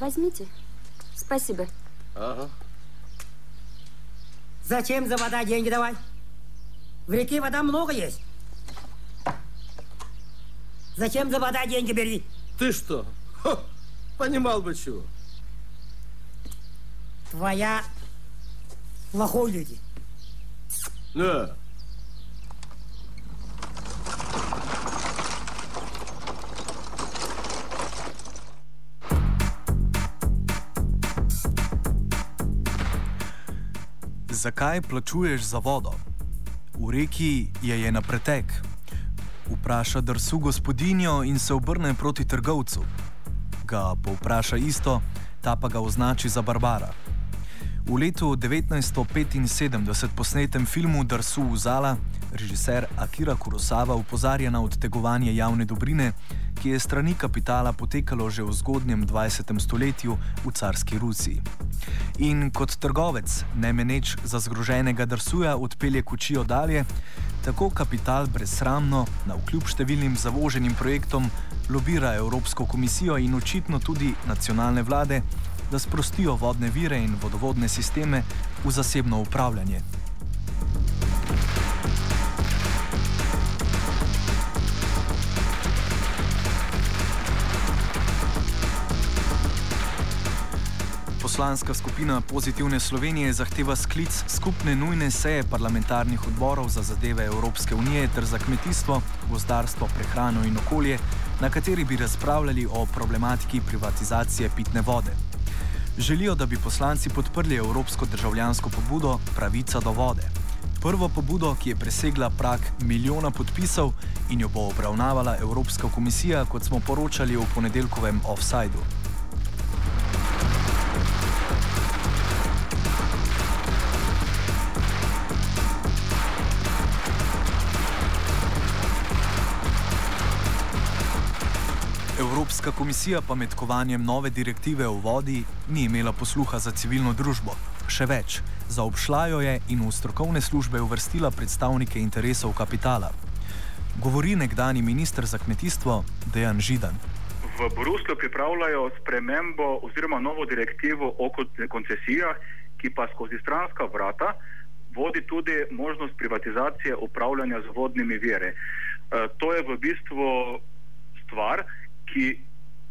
Возьмите. Спасибо. Ага. Зачем за вода деньги давать? В реке вода много есть. Зачем за вода деньги бери? Ты что? Ха, понимал бы чего. Твоя плохой люди. Да. Zakaj plačuješ za vodo? V reki je je na pretek. Vpraša drsu gospodinjo in se obrne proti trgovcu. Ga povpraša isto, ta pa ga označi za barbara. V letu 1975 posnetem filmu Drsu v Zala režiser Akira Kurosawa upozarja na odtegovanje javne dobrine, ki je strani kapitala potekalo že v zgodnjem 20. stoletju v carski Rusiji. In kot trgovec, ne meneč za zgroženega drsuja, odpelje kučijo dalje, tako kapital brezsramno, na vkljub številnim zavoženim projektom, lobira Evropsko komisijo in očitno tudi nacionalne vlade, da sprostijo vodne vire in vodovodne sisteme v zasebno upravljanje. Poslanska skupina Pozitivne Slovenije zahteva sklic skupne nujne seje parlamentarnih odborov za zadeve Evropske unije ter za kmetijstvo, gozdarstvo, prehrano in okolje, na kateri bi razpravljali o problematiki privatizacije pitne vode. Želijo, da bi poslanci podprli evropsko državljansko pobudo Pravica do vode. Prvo pobudo, ki je presegla prak milijona podpisov in jo bo obravnavala Evropska komisija, kot smo poročali v ponedeljkovem offsajdu. Evropska komisija pa med kovanjem nove direktive o vodi ni imela posluha za civilno družbo. Še več, zaobšla jo je in v strokovne službe uvrstila predstavnike interesov kapitala. Govori nekdani minister za kmetijstvo Dejan Židan. V Bruslju pripravljajo spremembo oziroma novo direktivo o koncesijah, ki pa skozi stranska vrata vodi tudi možnost privatizacije upravljanja z vodnimi viri. E, to je v bistvu stvar, ki,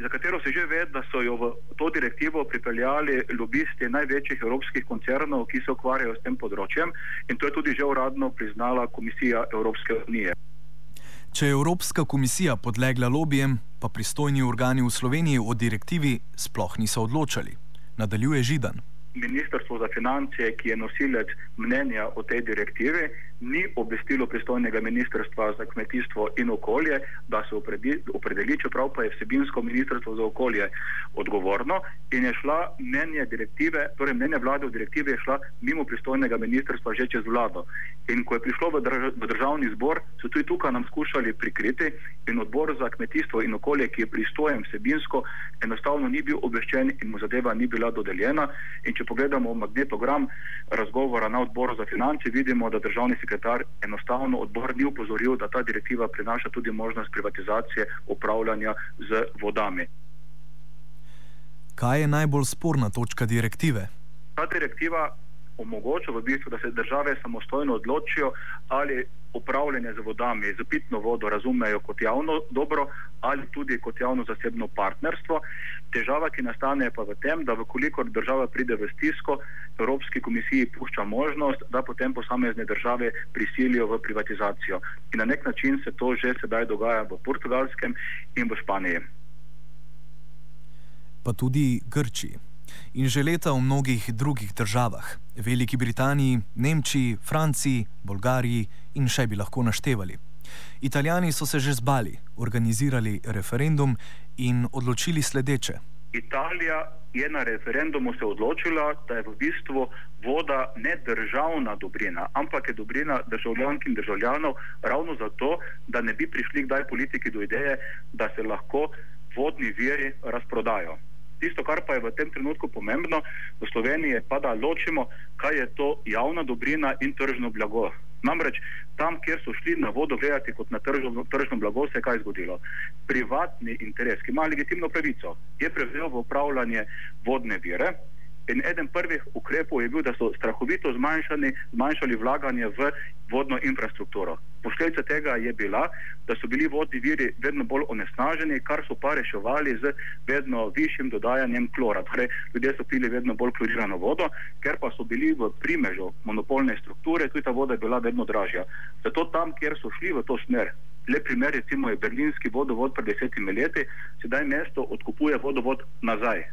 za katero se že ve, da so jo v to direktivo pripeljali lobisti največjih evropskih koncernov, ki se ukvarjajo s tem področjem in to je tudi že uradno priznala Komisija Evropske unije. Če je Evropska komisija podlegla lobijem, pa pristojni organi v Sloveniji o direktivi sploh niso odločali. Nadaljuje Židan. Ministrstvo za finance, ki je nosilec mnenja o tej direktivi, ni obvestilo pristojnega ministrstva za kmetijstvo in okolje, da se opredeli, čeprav pa je vsebinsko ministrstvo za okolje odgovorno in je šla mnenje direktive, torej mnenje vlade v direktivi je šla mimo pristojnega ministrstva že čez vlado. In ko je prišlo v, drž v državni zbor, so tudi tukaj nam skušali prikriti in odbor za kmetijstvo in okolje, ki je pristojen vsebinsko, enostavno ni bil obveščen in mu zadeva ni bila dodeljena. In če pogledamo magnetogram razgovora na odboru za finance, vidimo, da državni sekretar enostavno odbor ni upozoril, da ta direktiva prinaša tudi možnost privatizacije upravljanja z vodami. Kaj je najbolj sporna točka direktive? Ta direktiva omogoča v bistvu, da se države samostojno odločijo, ali upravljanje z vodami, z pitno vodo razumejo kot javno dobro ali tudi kot javno-zasebno partnerstvo. Težava, ki nastane pa v tem, da vkolikor država pride v stisko, Evropski komisiji pušča možnost, da potem posamezne države prisilijo v privatizacijo. In na nek način se to že sedaj dogaja v Portugalskem in v Španiji. Pa tudi Grčiji in že leta v mnogih drugih državah, Veliki Britaniji, Nemčiji, Franciji, Bolgariji in še bi lahko naštevali. Italijani so se že zbali, organizirali referendum in odločili sledeče. Italija je na referendumu se odločila, da je v bistvu voda ne državna dobrina, ampak je dobrina državljank in državljanov, ravno zato, da ne bi prišli kdaj politiki do ideje, da se lahko vodni viri razprodajo. Tisto, kar pa je v tem trenutku pomembno v Sloveniji, je pa da ločimo, kaj je to javna dobrina in tržno blago. Namreč tam, kjer so šli na vodo gledati kot na tržno, tržno blago, se je kaj zgodilo. Privatni interes, ki ima legitimno pravico, je prevzel v upravljanje vodne vire. In eden prvih ukrepov je bil, da so strahovito zmanjšali vlaganje v vodno infrastrukturo. Posledica tega je bila, da so bili vodni viri vedno bolj onesnaženi, kar so pa reševali z vedno višjim dodajanjem klora. Torej, ljudje so pili vedno bolj klorirano vodo, ker pa so bili v primežu monopolne strukture, tudi ta voda je bila vedno dražja. Zato tam, kjer so šli v to smer, le primer recimo je berlinski vodovod pred desetimi leti, sedaj mesto odkupuje vodovod nazaj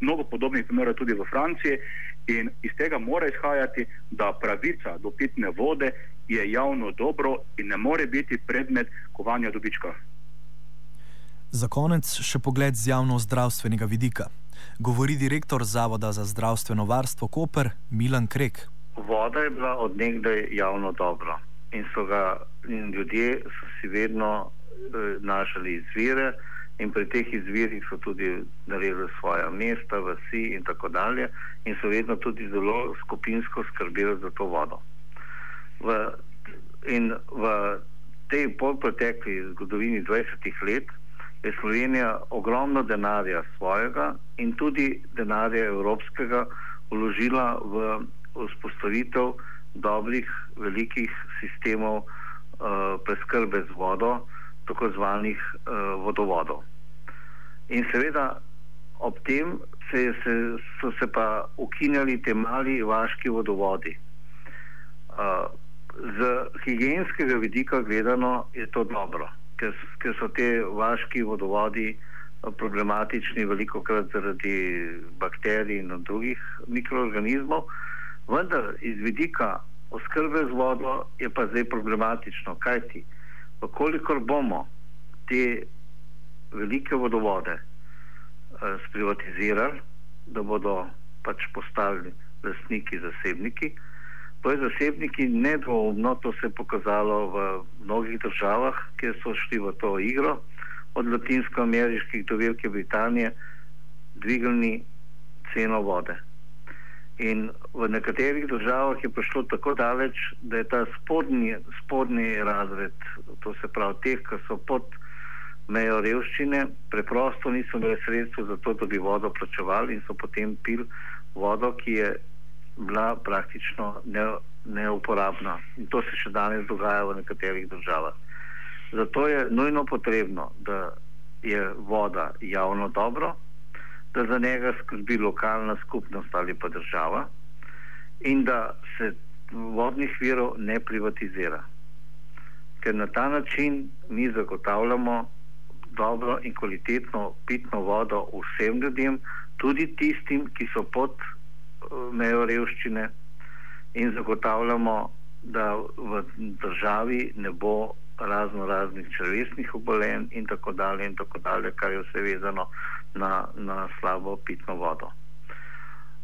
mnogo podobnih primerov tudi v Franciji in iz tega mora izhajati, da pravica do pitne vode je javno dobro in ne more biti predmet kovanja dobička. Za konec še pogled z javno-zdravstvenega vidika. Govori direktor Zavoda za zdravstveno varstvo Koper Milan Krek. Voda je bila odnegdaj javno dobro in, ga, in ljudje so si vedno eh, našli izvire in pri teh izvirih so tudi naredili svoje mesta, vasi in tako dalje, in so vedno tudi zelo skupinsko skrbeli za to vodo. V, in v tej polpretekli zgodovini 20 let je Slovenija ogromno denarja svojega in tudi denarja evropskega vložila v vzpostavitev dobrih, velikih sistemov uh, preskrbe z vodo, tako zvanih uh, vodovodov. In seveda ob tem se, se, so se pa ukinjali te mali vaški vodovodi. Uh, z higijenskega vidika gledano je to dobro, ker, ker so te vaški vodovodi problematični veliko krat zaradi bakterij in drugih mikroorganizmov, vendar iz vidika oskrbe z vodo je pa zdaj problematično, kajti, kolikor bomo te velike vodovode eh, sprivatizirali, da bodo pač postali lastniki, zasebniki. To je zasebniki nedvoumno, to se je pokazalo v mnogih državah, kjer so šli v to igro, od latinsko-ameriških do Velike Britanije, dvignili ceno vode. In v nekaterih državah je prišlo tako daleč, da je ta spodnji, spodnji razred, to se pravi teh, ki so pod mejo revščine, preprosto niso imeli sredstva za to, da bi vodo plačevali in so potem pil vodo, ki je bila praktično ne, neuporabna. In to se še danes dogaja v nekaterih državah. Zato je nujno potrebno, da je voda javno dobro, da za njega skrbi lokalna skupnost ali pa država in da se vodnih virov ne privatizira. Ker na ta način mi zagotavljamo dobro in kvalitetno pitno vodo vsem ljudem, tudi tistim, ki so pod uh, mejo revščine, in zagotavljamo, da v državi ne bo razno raznih črvesnih obolenj in tako dalje, in tako dalje, kar je vse vezano na, na slabo pitno vodo.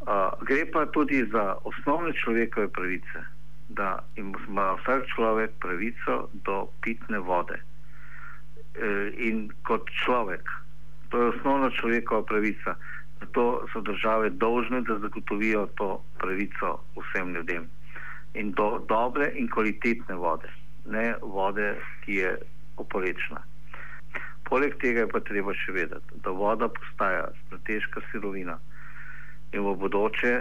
Uh, gre pa tudi za osnovne človekove pravice, da ima vsak človek pravico do pitne vode. Eh, in kot človek. To je osnovna človekova pravica. Zato so države dolžne, da zagotovijo to pravico vsem ljudem. In do dobre in kvalitetne vode, ne vode, ki je oporečna. Poleg tega je pa treba še vedeti, da voda postaja strateška sirovina in v bodoče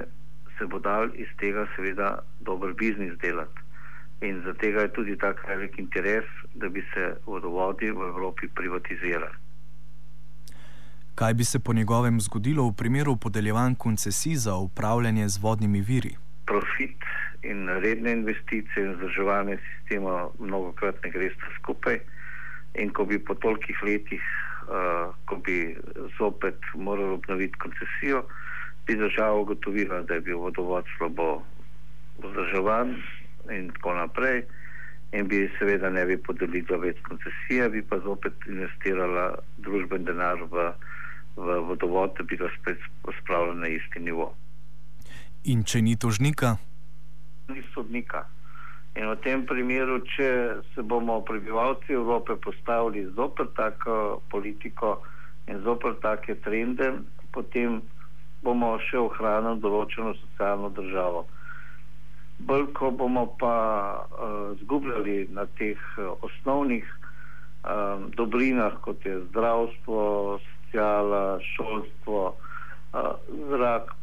se bo dal iz tega seveda dober biznis delati in zato je tudi tako velik interes, da bi se vodovodi v Evropi privatizirali. Kaj bi se po njegovem zgodilo v primeru podeljevanj koncesij za upravljanje z vodnimi viri? Profit in redne investicije in vzdrževanje sistema mnogo krat ne gre skupaj. In ko bi po tolikih letih, uh, ko bi zopet morali obnoviti koncesijo, bi država ugotovila, da je bil vodovod slabo vzdrževan, in tako naprej. In bi seveda ne bi podelila več koncesije, bi pa zopet investirala družben denar v, v vodovod, da bi ga spet spravila na isti nivo. In če ni tožnika? Ni sodnika. In v tem primeru, če se bomo prebivalci Evrope postavili zopet tako politiko in zopet take trende, potem bomo še ohranili določeno socialno državo. Bolj ko bomo pa uh, zgubljali na teh uh, osnovnih um, dobrinah, kot je zdravstvo, sociala, šolstvo, uh, zrak,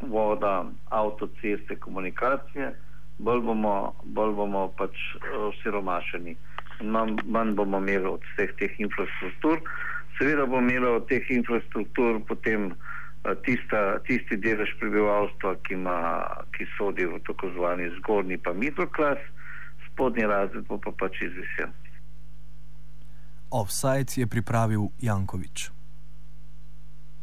voda, avtoceste, komunikacije, bolj bomo, bolj bomo pač osiromašeni. Manj, manj bomo imeli od vseh teh infrastruktur. Seveda bomo imeli od teh infrastruktur potem tista, tisti delež prebivalstva, ki, ima, ki sodi v tako zvani zgornji pa middle-class, spodnji razred pa pač izvisen. Offside je pripravil Jankovič.